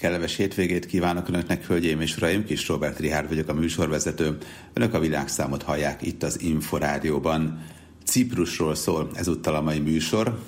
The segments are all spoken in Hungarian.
Kellemes hétvégét kívánok Önöknek, hölgyeim és uraim! Kis Robert Rihárd vagyok a műsorvezető. Önök a világszámot hallják itt az Inforádióban. Ciprusról szól ezúttal a mai műsor,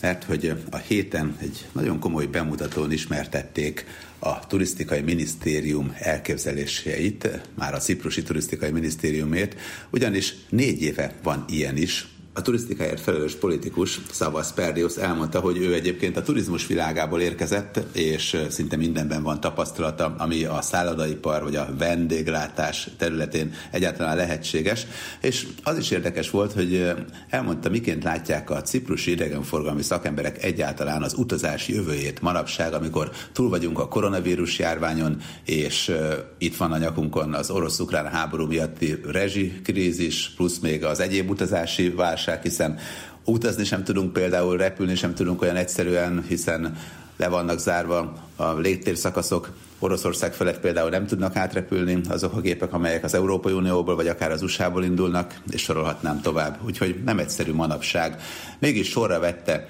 mert hogy a héten egy nagyon komoly bemutatón ismertették a turisztikai minisztérium elképzeléseit, már a Ciprusi turisztikai minisztériumét, ugyanis négy éve van ilyen is, a turisztikáért felelős politikus Szavasz Perdius elmondta, hogy ő egyébként a turizmus világából érkezett, és szinte mindenben van tapasztalata, ami a szállodaipar vagy a vendéglátás területén egyáltalán lehetséges. És az is érdekes volt, hogy elmondta, miként látják a ciprusi idegenforgalmi szakemberek egyáltalán az utazási jövőjét manapság, amikor túl vagyunk a koronavírus járványon, és itt van a nyakunkon az orosz-ukrán háború miatti rezsikrízis, plusz még az egyéb utazási válság, válság, hiszen utazni sem tudunk például, repülni sem tudunk olyan egyszerűen, hiszen le vannak zárva a légtérszakaszok. Oroszország felett például nem tudnak átrepülni azok a gépek, amelyek az Európai Unióból vagy akár az USA-ból indulnak, és sorolhatnám tovább. Úgyhogy nem egyszerű manapság. Mégis sorra vette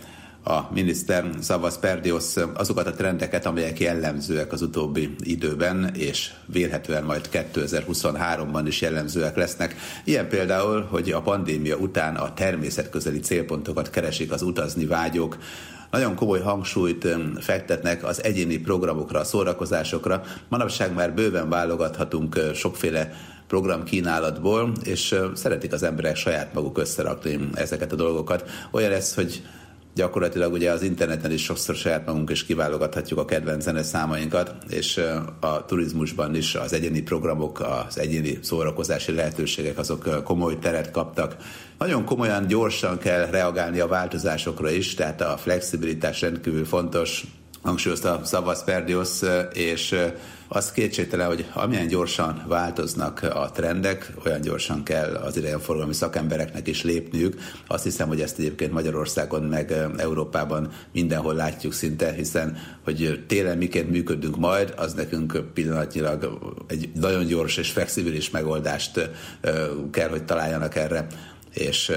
a miniszter Szavasz Perdios azokat a trendeket, amelyek jellemzőek az utóbbi időben, és vélhetően majd 2023-ban is jellemzőek lesznek. Ilyen például, hogy a pandémia után a természetközeli célpontokat keresik az utazni vágyók, nagyon komoly hangsúlyt fektetnek az egyéni programokra, a szórakozásokra. Manapság már bőven válogathatunk sokféle program kínálatból, és szeretik az emberek saját maguk összerakni ezeket a dolgokat. Olyan ez, hogy gyakorlatilag ugye az interneten is sokszor saját magunk is kiválogathatjuk a kedvenc zeneszámainkat, és a turizmusban is az egyéni programok, az egyéni szórakozási lehetőségek azok komoly teret kaptak. Nagyon komolyan, gyorsan kell reagálni a változásokra is, tehát a flexibilitás rendkívül fontos, hangsúlyozta Szavasz Perdios, és az kétségtelen, hogy amilyen gyorsan változnak a trendek, olyan gyorsan kell az idegenforgalmi szakembereknek is lépniük. Azt hiszem, hogy ezt egyébként Magyarországon meg Európában mindenhol látjuk szinte, hiszen hogy télen miként működünk majd, az nekünk pillanatnyilag egy nagyon gyors és flexibilis megoldást kell, hogy találjanak erre, és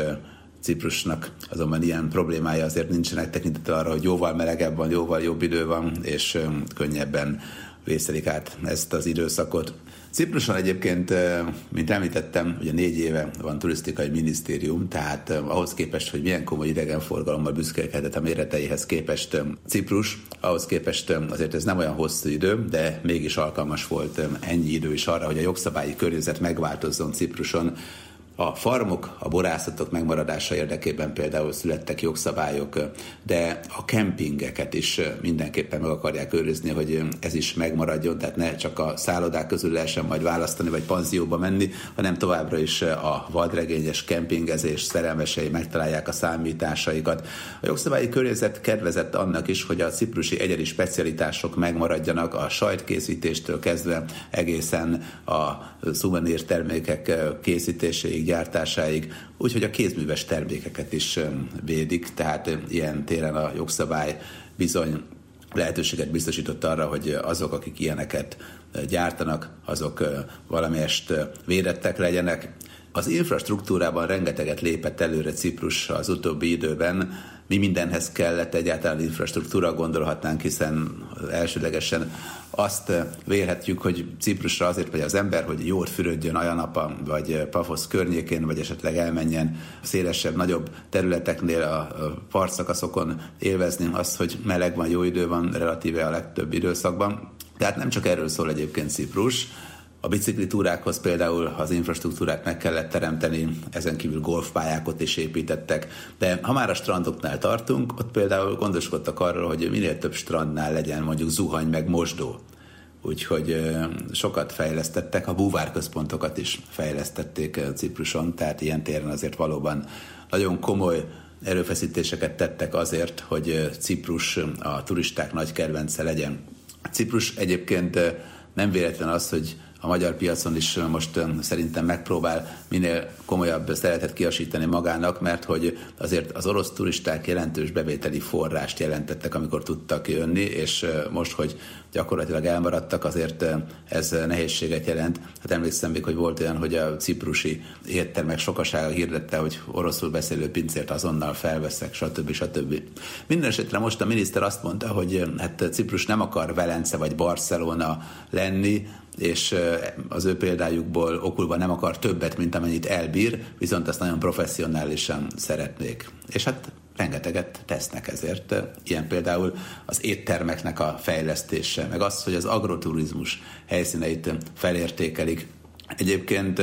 Ciprusnak azonban ilyen problémája azért nincsenek tekintettel arra, hogy jóval melegebb van, jóval jobb idő van, és könnyebben vészelik át ezt az időszakot. Cipruson egyébként, mint említettem, ugye négy éve van turisztikai minisztérium, tehát ahhoz képest, hogy milyen komoly idegenforgalommal büszkélkedett a méreteihez képest Ciprus, ahhoz képest azért ez nem olyan hosszú idő, de mégis alkalmas volt ennyi idő is arra, hogy a jogszabályi környezet megváltozzon Cipruson, a farmok, a borászatok megmaradása érdekében például születtek jogszabályok, de a kempingeket is mindenképpen meg akarják őrizni, hogy ez is megmaradjon, tehát ne csak a szállodák közül lehessen majd választani, vagy panzióba menni, hanem továbbra is a vadregényes kempingezés szerelmesei megtalálják a számításaikat. A jogszabályi környezet kedvezett annak is, hogy a ciprusi egyedi specialitások megmaradjanak a sajtkészítéstől kezdve egészen a szuvenír termékek készítéséig, gyártásáig, úgyhogy a kézműves termékeket is védik, tehát ilyen téren a jogszabály bizony lehetőséget biztosított arra, hogy azok, akik ilyeneket gyártanak, azok valamelyest védettek legyenek. Az infrastruktúrában rengeteget lépett előre Ciprus az utóbbi időben, mi mindenhez kellett egyáltalán infrastruktúra, gondolhatnánk, hiszen elsődlegesen azt vélhetjük, hogy Ciprusra azért vagy az ember, hogy jól fürödjön Ajanapa, vagy Pafosz környékén, vagy esetleg elmenjen szélesebb, nagyobb területeknél a partszakaszokon élvezni azt, hogy meleg van, jó idő van relatíve a legtöbb időszakban. Tehát nem csak erről szól egyébként Ciprus, a biciklitúrákhoz például az infrastruktúrát meg kellett teremteni, ezen kívül golfpályákat is építettek, de ha már a strandoknál tartunk, ott például gondoskodtak arról, hogy minél több strandnál legyen mondjuk zuhany meg mosdó. Úgyhogy sokat fejlesztettek, a búvárközpontokat is fejlesztették Cipruson, tehát ilyen téren azért valóban nagyon komoly erőfeszítéseket tettek azért, hogy Ciprus a turisták nagy kedvence legyen. Ciprus egyébként nem véletlen az, hogy a magyar piacon is most szerintem megpróbál minél komolyabb szeretet kiasítani magának, mert hogy azért az orosz turisták jelentős bevételi forrást jelentettek, amikor tudtak jönni, és most, hogy gyakorlatilag elmaradtak, azért ez nehézséget jelent. Hát emlékszem még, hogy volt olyan, hogy a ciprusi éttermek sokasága hirdette, hogy oroszul beszélő pincért azonnal felveszek, stb. stb. Minden esetre most a miniszter azt mondta, hogy hát Ciprus nem akar Velence vagy Barcelona lenni, és az ő példájukból okulva nem akar többet, mint amennyit elbír, viszont azt nagyon professzionálisan szeretnék. És hát rengeteget tesznek ezért. Ilyen például az éttermeknek a fejlesztése, meg az, hogy az agroturizmus helyszíneit felértékelik. Egyébként,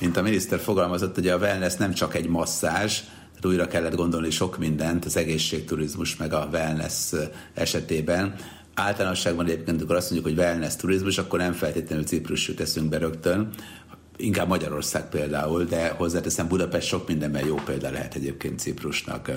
mint a miniszter fogalmazott, hogy a wellness nem csak egy masszázs, újra kellett gondolni sok mindent az egészségturizmus meg a wellness esetében. Általánosságban egyébként, amikor azt mondjuk, hogy wellness turizmus, akkor nem feltétlenül Ciprus jut eszünk be rögtön, inkább Magyarország például, de hozzáteszem Budapest sok mindenben jó példa lehet egyébként Ciprusnak.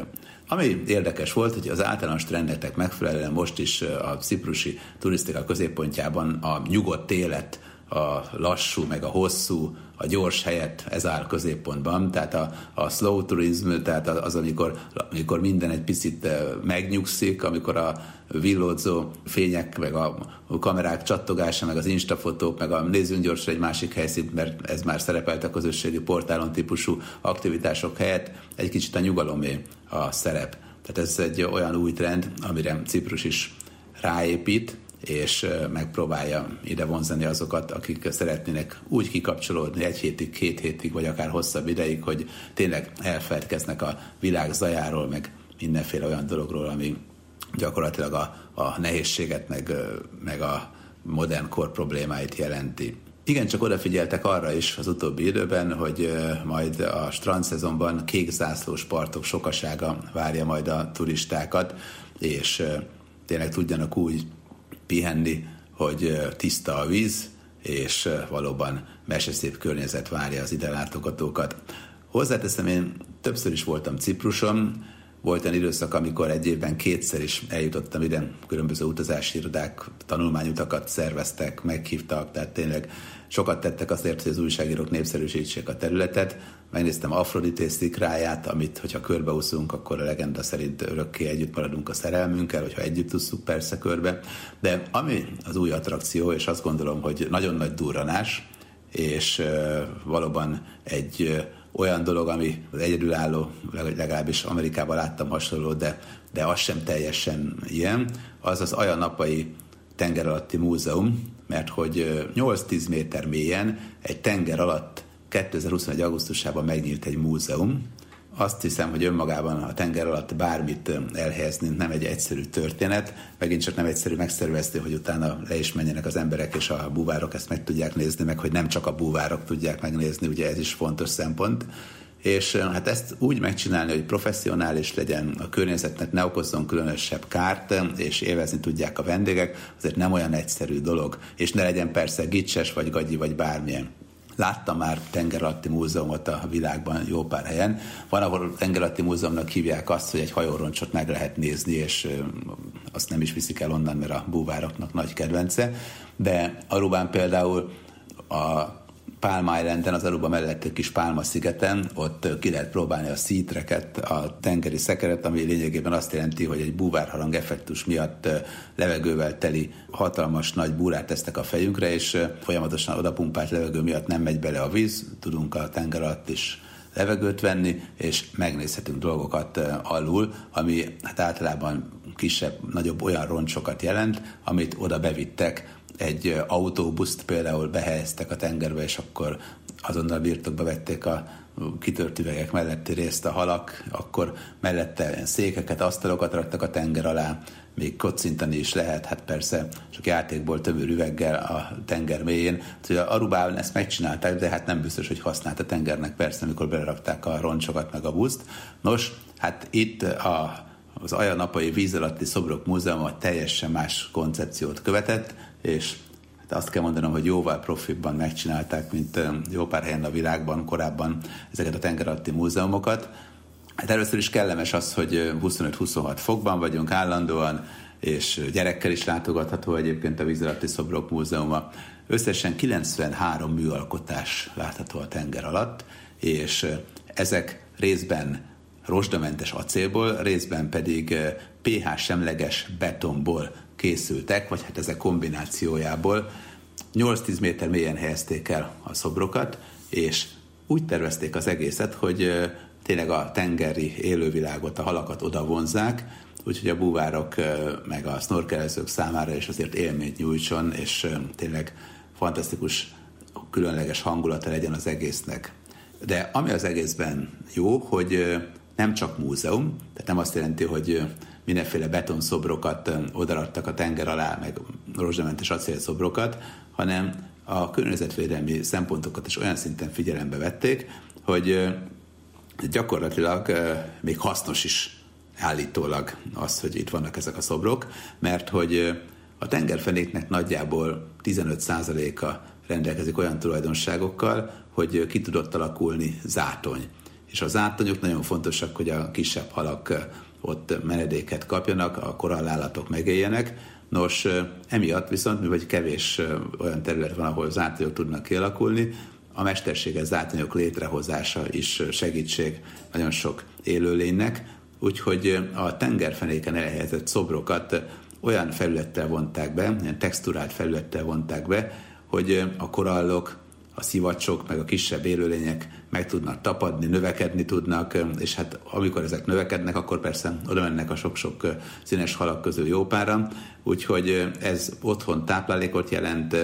Ami érdekes volt, hogy az általános trendeknek megfelelően most is a ciprusi turisztika középpontjában a nyugodt élet a lassú, meg a hosszú, a gyors helyet ez áll középpontban, tehát a, a slow turizm, tehát az, amikor, amikor minden egy picit eh, megnyugszik, amikor a villódzó fények, meg a kamerák csattogása, meg az instafotók, meg a nézzünk gyorsan egy másik helyszínt, mert ez már szerepelt a közösségi portálon típusú aktivitások helyett, egy kicsit a nyugalomé a szerep. Tehát ez egy olyan új trend, amire Ciprus is ráépít, és megpróbálja ide vonzani azokat, akik szeretnének úgy kikapcsolódni egy hétig, két hétig, vagy akár hosszabb ideig, hogy tényleg elfeledkeznek a világ zajáról, meg mindenféle olyan dologról, ami gyakorlatilag a, a nehézséget, meg, meg a modern kor problémáit jelenti. Igen, csak odafigyeltek arra is az utóbbi időben, hogy majd a strandszezonban kék zászlós partok sokasága várja majd a turistákat, és tényleg tudjanak úgy pihenni, hogy tiszta a víz, és valóban meseszép környezet várja az ide látogatókat. Hozzáteszem, én többször is voltam Cipruson, volt olyan időszak, amikor egy évben kétszer is eljutottam ide, különböző utazási irodák tanulmányutakat szerveztek, meghívtak, tehát tényleg sokat tettek azért, hogy az újságírók népszerűsítsék a területet. Megnéztem Afrodité szikráját, amit, hogyha körbeúszunk, akkor a legenda szerint örökké együtt maradunk a szerelmünkkel, hogyha együtt úszunk persze körbe. De ami az új attrakció, és azt gondolom, hogy nagyon nagy durranás, és valóban egy olyan dolog, ami az egyedülálló, legalábbis Amerikában láttam hasonló, de, de az sem teljesen ilyen, az az Ajanapai tenger alatti múzeum, mert hogy 8-10 méter mélyen egy tenger alatt 2021. augusztusában megnyílt egy múzeum, azt hiszem, hogy önmagában a tenger alatt bármit elhelyezni nem egy egyszerű történet, megint csak nem egyszerű megszervezni, hogy utána le is menjenek az emberek, és a búvárok ezt meg tudják nézni, meg hogy nem csak a búvárok tudják megnézni, ugye ez is fontos szempont. És hát ezt úgy megcsinálni, hogy professzionális legyen, a környezetnek ne okozzon különösebb kárt, és élvezni tudják a vendégek, azért nem olyan egyszerű dolog, és ne legyen persze gicses, vagy gagyi, vagy bármilyen. Láttam már tengeralatti múzeumot a világban jó pár helyen. Van, ahol tengeralatti múzeumnak hívják azt, hogy egy hajóroncsot meg lehet nézni, és azt nem is viszik el onnan, mert a búvároknak nagy kedvence. De Arubán például a Palma Islanden, az Aruba melletti kis Palma szigeten, ott ki lehet próbálni a szítreket, a tengeri szekeret, ami lényegében azt jelenti, hogy egy búvárharang effektus miatt levegővel teli hatalmas nagy búrát tesznek a fejünkre, és folyamatosan odapumpált levegő miatt nem megy bele a víz, tudunk a tenger alatt is levegőt venni, és megnézhetünk dolgokat alul, ami hát általában kisebb, nagyobb olyan roncsokat jelent, amit oda bevittek egy autóbuszt például behelyeztek a tengerbe, és akkor azonnal birtokba vették a kitört üvegek melletti részt a halak, akkor mellette székeket, asztalokat raktak a tenger alá, még kocintani is lehet, hát persze csak játékból tömör üveggel a tenger mélyén. Úgyhogy a Arubában ezt megcsinálták, de hát nem biztos, hogy használt a tengernek persze, amikor belerakták a roncsokat meg a buszt. Nos, hát itt a, az Ajanapai víz alatti szobrok múzeuma teljesen más koncepciót követett, és hát azt kell mondanom, hogy jóval profibban megcsinálták, mint jó pár helyen a világban korábban ezeket a tengeralatti múzeumokat. Hát először is kellemes az, hogy 25-26 fokban vagyunk állandóan, és gyerekkel is látogatható egyébként a vízalatti szobrok múzeuma. Összesen 93 műalkotás látható a tenger alatt, és ezek részben rozsdamentes acélból, részben pedig pH semleges betonból készültek, vagy hát ezek kombinációjából 8-10 méter mélyen helyezték el a szobrokat, és úgy tervezték az egészet, hogy tényleg a tengeri élővilágot, a halakat oda vonzák, úgyhogy a búvárok meg a snorkelezők számára is azért élményt nyújtson, és tényleg fantasztikus, különleges hangulata legyen az egésznek. De ami az egészben jó, hogy nem csak múzeum, tehát nem azt jelenti, hogy mindenféle betonszobrokat odaadtak a tenger alá, meg rozsdamentes acélszobrokat, hanem a környezetvédelmi szempontokat is olyan szinten figyelembe vették, hogy gyakorlatilag még hasznos is állítólag az, hogy itt vannak ezek a szobrok, mert hogy a tengerfenéknek nagyjából 15%-a rendelkezik olyan tulajdonságokkal, hogy ki tudott alakulni zátony. És a zátonyok nagyon fontosak, hogy a kisebb halak ott menedéket kapjanak, a korallállatok megéljenek. Nos, emiatt viszont, mi vagy kevés olyan terület van, ahol zátonyok tudnak kialakulni, a mesterséges zátonyok létrehozása is segítség nagyon sok élőlénynek, úgyhogy a tengerfenéken elhelyezett szobrokat olyan felülettel vonták be, ilyen texturált felülettel vonták be, hogy a korallok, a szivacsok, meg a kisebb élőlények meg tudnak tapadni, növekedni tudnak, és hát amikor ezek növekednek, akkor persze oda mennek a sok-sok színes halak közül jó pára, úgyhogy ez otthon táplálékot jelent,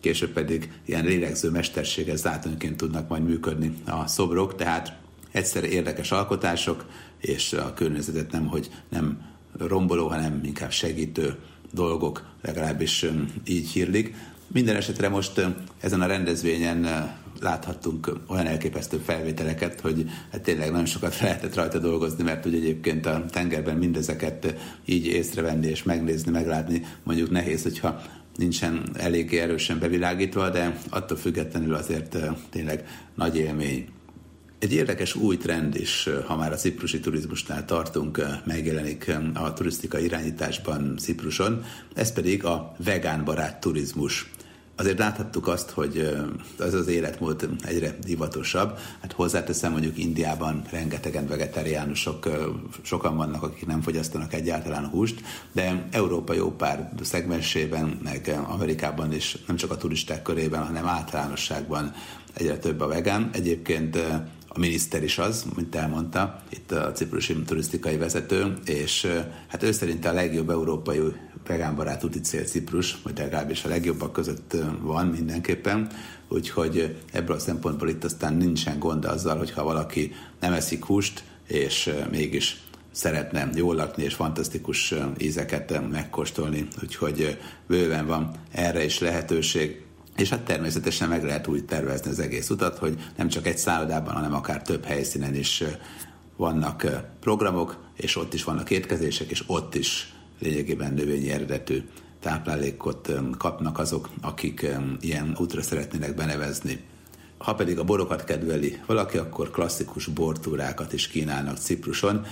később pedig ilyen lélegző mesterséges zátonyként tudnak majd működni a szobrok, tehát egyszer érdekes alkotások, és a környezetet nem, hogy nem romboló, hanem inkább segítő dolgok, legalábbis így hírlik. Minden esetre most ezen a rendezvényen láthattunk olyan elképesztő felvételeket, hogy hát tényleg nagyon sokat lehetett rajta dolgozni, mert ugye egyébként a tengerben mindezeket így észrevenni és megnézni, meglátni mondjuk nehéz, hogyha nincsen eléggé erősen bevilágítva, de attól függetlenül azért tényleg nagy élmény. Egy érdekes új trend is, ha már a ciprusi turizmusnál tartunk, megjelenik a turisztika irányításban Cipruson, ez pedig a vegánbarát turizmus azért láthattuk azt, hogy az az életmód egyre divatosabb. Hát hozzáteszem, mondjuk Indiában rengetegen vegetáriánusok, sokan vannak, akik nem fogyasztanak egyáltalán húst, de Európa jó pár szegmensében, meg Amerikában is nem csak a turisták körében, hanem általánosságban egyre több a vegán. Egyébként a miniszter is az, mint elmondta, itt a ciprusi turisztikai vezető, és hát ő szerint a legjobb európai vegánbarát úti cél Ciprus, vagy legalábbis a legjobbak között van mindenképpen, úgyhogy ebből a szempontból itt aztán nincsen gond azzal, hogyha valaki nem eszik húst, és mégis szeretne jól lakni és fantasztikus ízeket megkóstolni, úgyhogy bőven van erre is lehetőség. És hát természetesen meg lehet úgy tervezni az egész utat, hogy nem csak egy szállodában, hanem akár több helyszínen is vannak programok, és ott is vannak étkezések, és ott is lényegében növényi eredetű táplálékot kapnak azok, akik ilyen útra szeretnének benevezni. Ha pedig a borokat kedveli valaki, akkor klasszikus bortúrákat is kínálnak Cipruson.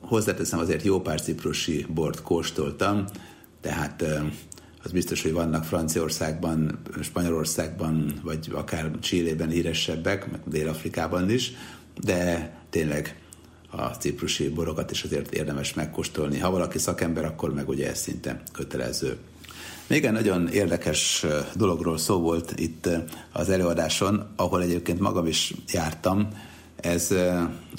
Hozzáteszem, azért jó pár ciprusi bort kóstoltam, tehát az biztos, hogy vannak Franciaországban, Spanyolországban, vagy akár Csillében híresebbek, meg Dél-Afrikában is, de tényleg a ciprusi borokat is azért érdemes megkóstolni. Ha valaki szakember, akkor meg ugye ez szinte kötelező. Még egy nagyon érdekes dologról szó volt itt az előadáson, ahol egyébként magam is jártam. Ez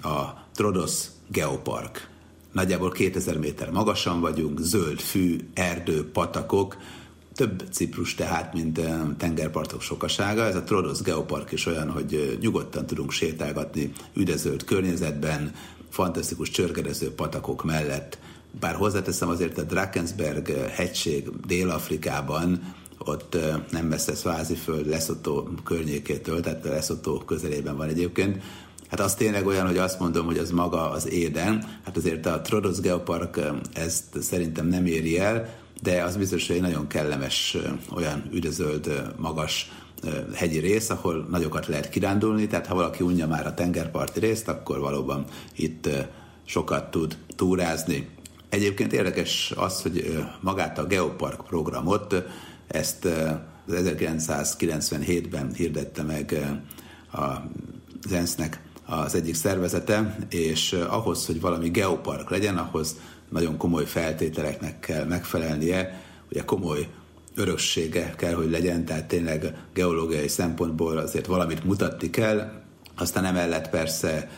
a Trodos Geopark. Nagyjából 2000 méter magasan vagyunk, zöld fű, erdő, patakok, több Ciprus tehát, mint tengerpartok sokasága. Ez a Trodos Geopark is olyan, hogy nyugodtan tudunk sétálgatni üdezölt környezetben, fantasztikus csörgedező patakok mellett. Bár hozzáteszem azért a Drakensberg hegység Dél-Afrikában, ott nem messze föld Lesotho környékétől, tehát Lesotho közelében van egyébként, Hát az tényleg olyan, hogy azt mondom, hogy az maga az éden. Hát azért a Trodos Geopark ezt szerintem nem éri el, de az biztos, hogy egy nagyon kellemes, olyan üdözöld, magas hegyi rész, ahol nagyokat lehet kirándulni, tehát ha valaki unja már a tengerparti részt, akkor valóban itt sokat tud túrázni. Egyébként érdekes az, hogy magát a Geopark programot, ezt 1997-ben hirdette meg az ENSZ-nek az egyik szervezete, és ahhoz, hogy valami geopark legyen, ahhoz nagyon komoly feltételeknek kell megfelelnie, ugye komoly öröksége kell, hogy legyen, tehát tényleg geológiai szempontból azért valamit mutatni kell, aztán emellett persze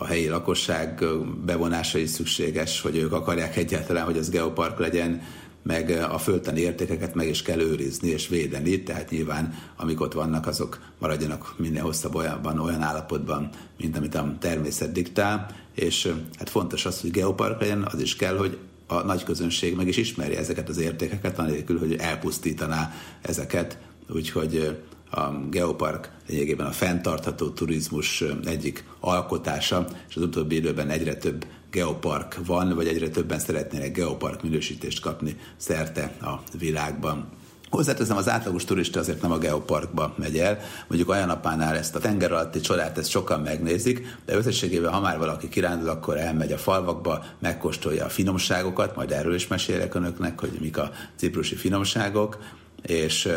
a helyi lakosság bevonása is szükséges, hogy ők akarják egyáltalán, hogy az geopark legyen, meg a földtani értékeket meg is kell őrizni és védeni, tehát nyilván amik ott vannak, azok maradjanak minél hosszabb olyanban, olyan állapotban, mint amit a természet diktál, és hát fontos az, hogy geopark legyen, az is kell, hogy a nagy közönség meg is ismerje ezeket az értékeket, anélkül, hogy elpusztítaná ezeket, úgyhogy a geopark lényegében a fenntartható turizmus egyik alkotása, és az utóbbi időben egyre több geopark van, vagy egyre többen szeretnének geopark minősítést kapni szerte a világban. Hozzáteszem, az átlagos turista azért nem a geoparkba megy el, mondjuk olyan napánál ezt a tenger alatti csodát ezt sokan megnézik, de összességében, ha már valaki kirándul, akkor elmegy a falvakba, megkóstolja a finomságokat, majd erről is mesélek önöknek, hogy mik a ciprusi finomságok, és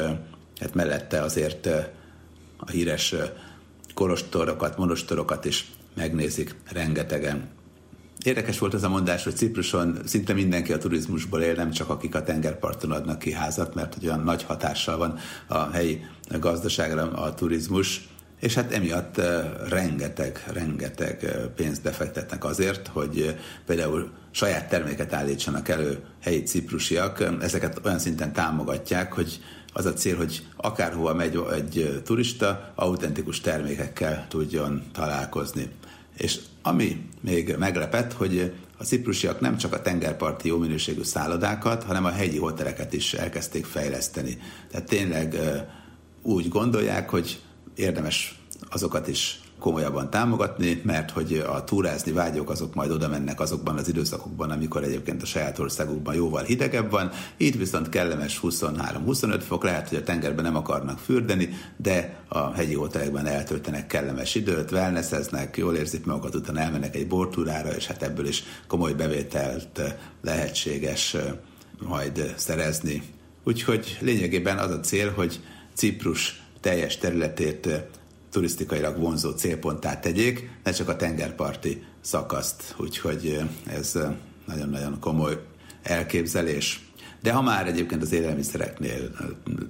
hát mellette azért a híres kolostorokat, monostorokat is megnézik rengetegen. Érdekes volt az a mondás, hogy Cipruson szinte mindenki a turizmusból él, nem csak akik a tengerparton adnak ki házat, mert olyan nagy hatással van a helyi gazdaságra a turizmus, és hát emiatt rengeteg, rengeteg pénzt befektetnek azért, hogy például saját terméket állítsanak elő helyi ciprusiak, ezeket olyan szinten támogatják, hogy az a cél, hogy akárhova megy egy turista, autentikus termékekkel tudjon találkozni. És ami még meglepett, hogy a ciprusiak nem csak a tengerparti jó minőségű szállodákat, hanem a hegyi hoteleket is elkezdték fejleszteni. Tehát tényleg úgy gondolják, hogy érdemes azokat is komolyabban támogatni, mert hogy a túrázni vágyók azok majd oda mennek azokban az időszakokban, amikor egyébként a saját országukban jóval hidegebb van, itt viszont kellemes 23-25 fok, lehet, hogy a tengerben nem akarnak fürdeni, de a hegyi hotelekben eltöltenek kellemes időt, wellnesseznek, jól érzik magukat, utána elmennek egy bortúrára, és hát ebből is komoly bevételt lehetséges majd szerezni. Úgyhogy lényegében az a cél, hogy Ciprus teljes területét turisztikailag vonzó célponttá tegyék, ne csak a tengerparti szakaszt. Úgyhogy ez nagyon-nagyon komoly elképzelés. De ha már egyébként az élelmiszereknél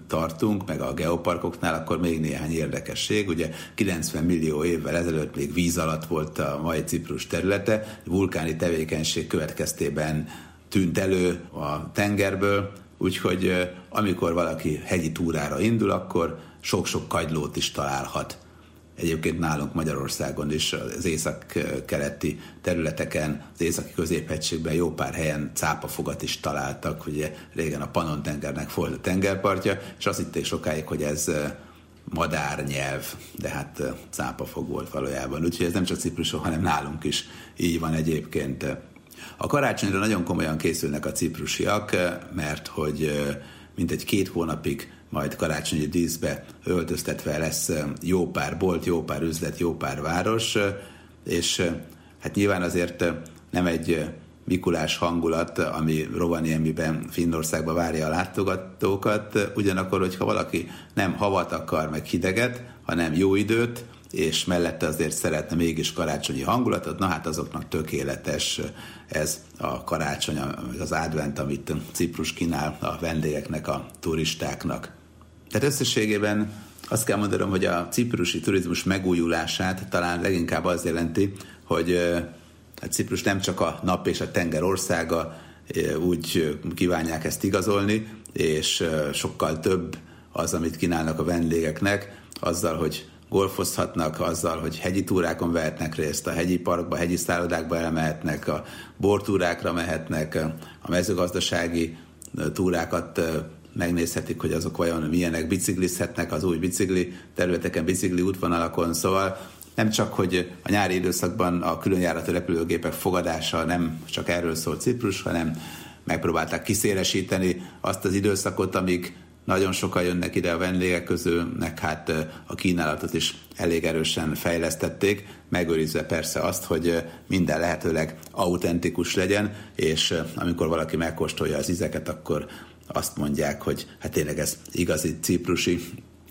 tartunk, meg a geoparkoknál, akkor még néhány érdekesség. Ugye 90 millió évvel ezelőtt még víz alatt volt a mai Ciprus területe, vulkáni tevékenység következtében tűnt elő a tengerből, úgyhogy amikor valaki hegyi túrára indul, akkor sok-sok kagylót is találhat Egyébként nálunk Magyarországon is az észak-keleti területeken, az északi középhegységben jó pár helyen cápafogat is találtak, ugye régen a Panon tengernek volt a tengerpartja, és azt hitték sokáig, hogy ez madárnyelv, de hát cápafog volt valójában. Úgyhogy ez nem csak Cipruson, hanem nálunk is így van egyébként. A karácsonyra nagyon komolyan készülnek a ciprusiak, mert hogy mintegy két hónapig majd karácsonyi díszbe öltöztetve lesz jó pár bolt, jó pár üzlet, jó pár város, és hát nyilván azért nem egy Mikulás hangulat, ami Rovaniemiben, Finnországban várja a látogatókat, ugyanakkor, hogyha valaki nem havat akar, meg hideget, hanem jó időt, és mellette azért szeretne mégis karácsonyi hangulatot, na hát azoknak tökéletes ez a karácsony, az advent, amit Ciprus kínál a vendégeknek, a turistáknak. Tehát összességében azt kell mondanom, hogy a ciprusi turizmus megújulását talán leginkább az jelenti, hogy a Ciprus nem csak a nap és a tenger országa, úgy kívánják ezt igazolni, és sokkal több az, amit kínálnak a vendégeknek, azzal, hogy golfozhatnak, azzal, hogy hegyi túrákon vehetnek részt, a hegyi parkba, hegyi szállodákba elmehetnek, a bortúrákra mehetnek, a mezőgazdasági túrákat megnézhetik, hogy azok vajon milyenek, biciklizhetnek az új bicikli területeken, bicikli útvonalakon, szóval nem csak, hogy a nyári időszakban a különjáratú repülőgépek fogadása nem csak erről szól Ciprus, hanem megpróbálták kiszélesíteni azt az időszakot, amíg nagyon sokan jönnek ide a vendégek közülnek, hát a kínálatot is elég erősen fejlesztették, megőrizve persze azt, hogy minden lehetőleg autentikus legyen, és amikor valaki megkóstolja az ízeket, akkor azt mondják, hogy hát tényleg ez igazi ciprusi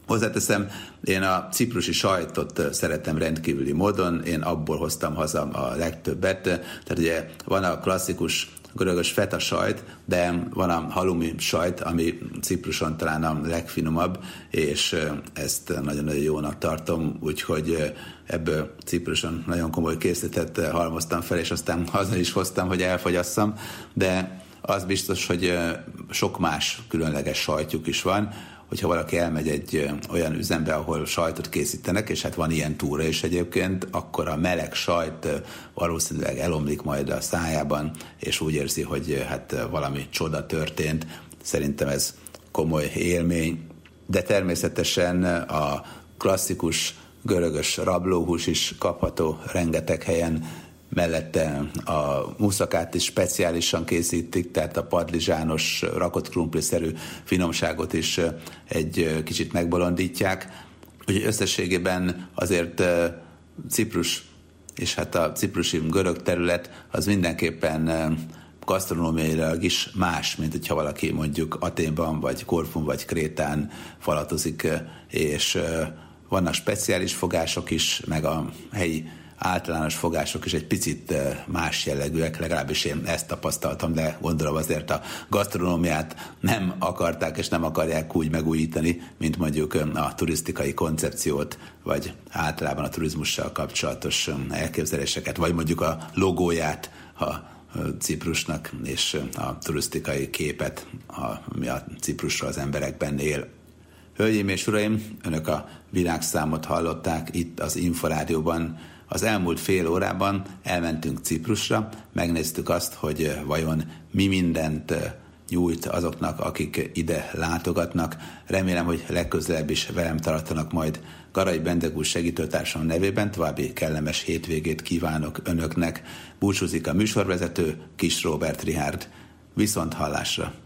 Hozzáteszem, én a ciprusi sajtot szeretem rendkívüli módon, én abból hoztam haza a legtöbbet. Tehát ugye van a klasszikus görögös feta sajt, de van a halumi sajt, ami Cipruson talán a legfinomabb, és ezt nagyon-nagyon jónak tartom, úgyhogy ebből Cipruson nagyon komoly készletet halmoztam fel, és aztán haza is hoztam, hogy elfogyasszam, de az biztos, hogy sok más különleges sajtjuk is van, hogyha valaki elmegy egy olyan üzembe, ahol sajtot készítenek, és hát van ilyen túra is egyébként, akkor a meleg sajt valószínűleg elomlik majd a szájában, és úgy érzi, hogy hát valami csoda történt. Szerintem ez komoly élmény, de természetesen a klasszikus görögös rablóhús is kapható rengeteg helyen, mellette a muszakát is speciálisan készítik, tehát a padlizsános, rakott krumpliszerű finomságot is egy kicsit megbolondítják. Úgyhogy összességében azért Ciprus és hát a ciprusi görög terület az mindenképpen gasztronómiailag is más, mint hogyha valaki mondjuk Aténban, vagy Korfun, vagy Krétán falatozik, és vannak speciális fogások is, meg a helyi általános fogások is egy picit eh, más jellegűek, legalábbis én ezt tapasztaltam, de gondolom azért a gasztronómiát nem akarták és nem akarják úgy megújítani, mint mondjuk eh, a turisztikai koncepciót, vagy általában a turizmussal kapcsolatos eh, elképzeléseket, vagy mondjuk a logóját, a Ciprusnak és a turisztikai képet, ami a Ciprusról az emberekben él. Hölgyeim és uraim, önök a világszámot hallották itt az Inforádióban, az elmúlt fél órában elmentünk Ciprusra, megnéztük azt, hogy vajon mi mindent nyújt azoknak, akik ide látogatnak. Remélem, hogy legközelebb is velem tartanak majd Garai Bendegúr segítőtársam nevében. További kellemes hétvégét kívánok önöknek. Búcsúzik a műsorvezető Kis Robert Rihárd. Viszont hallásra!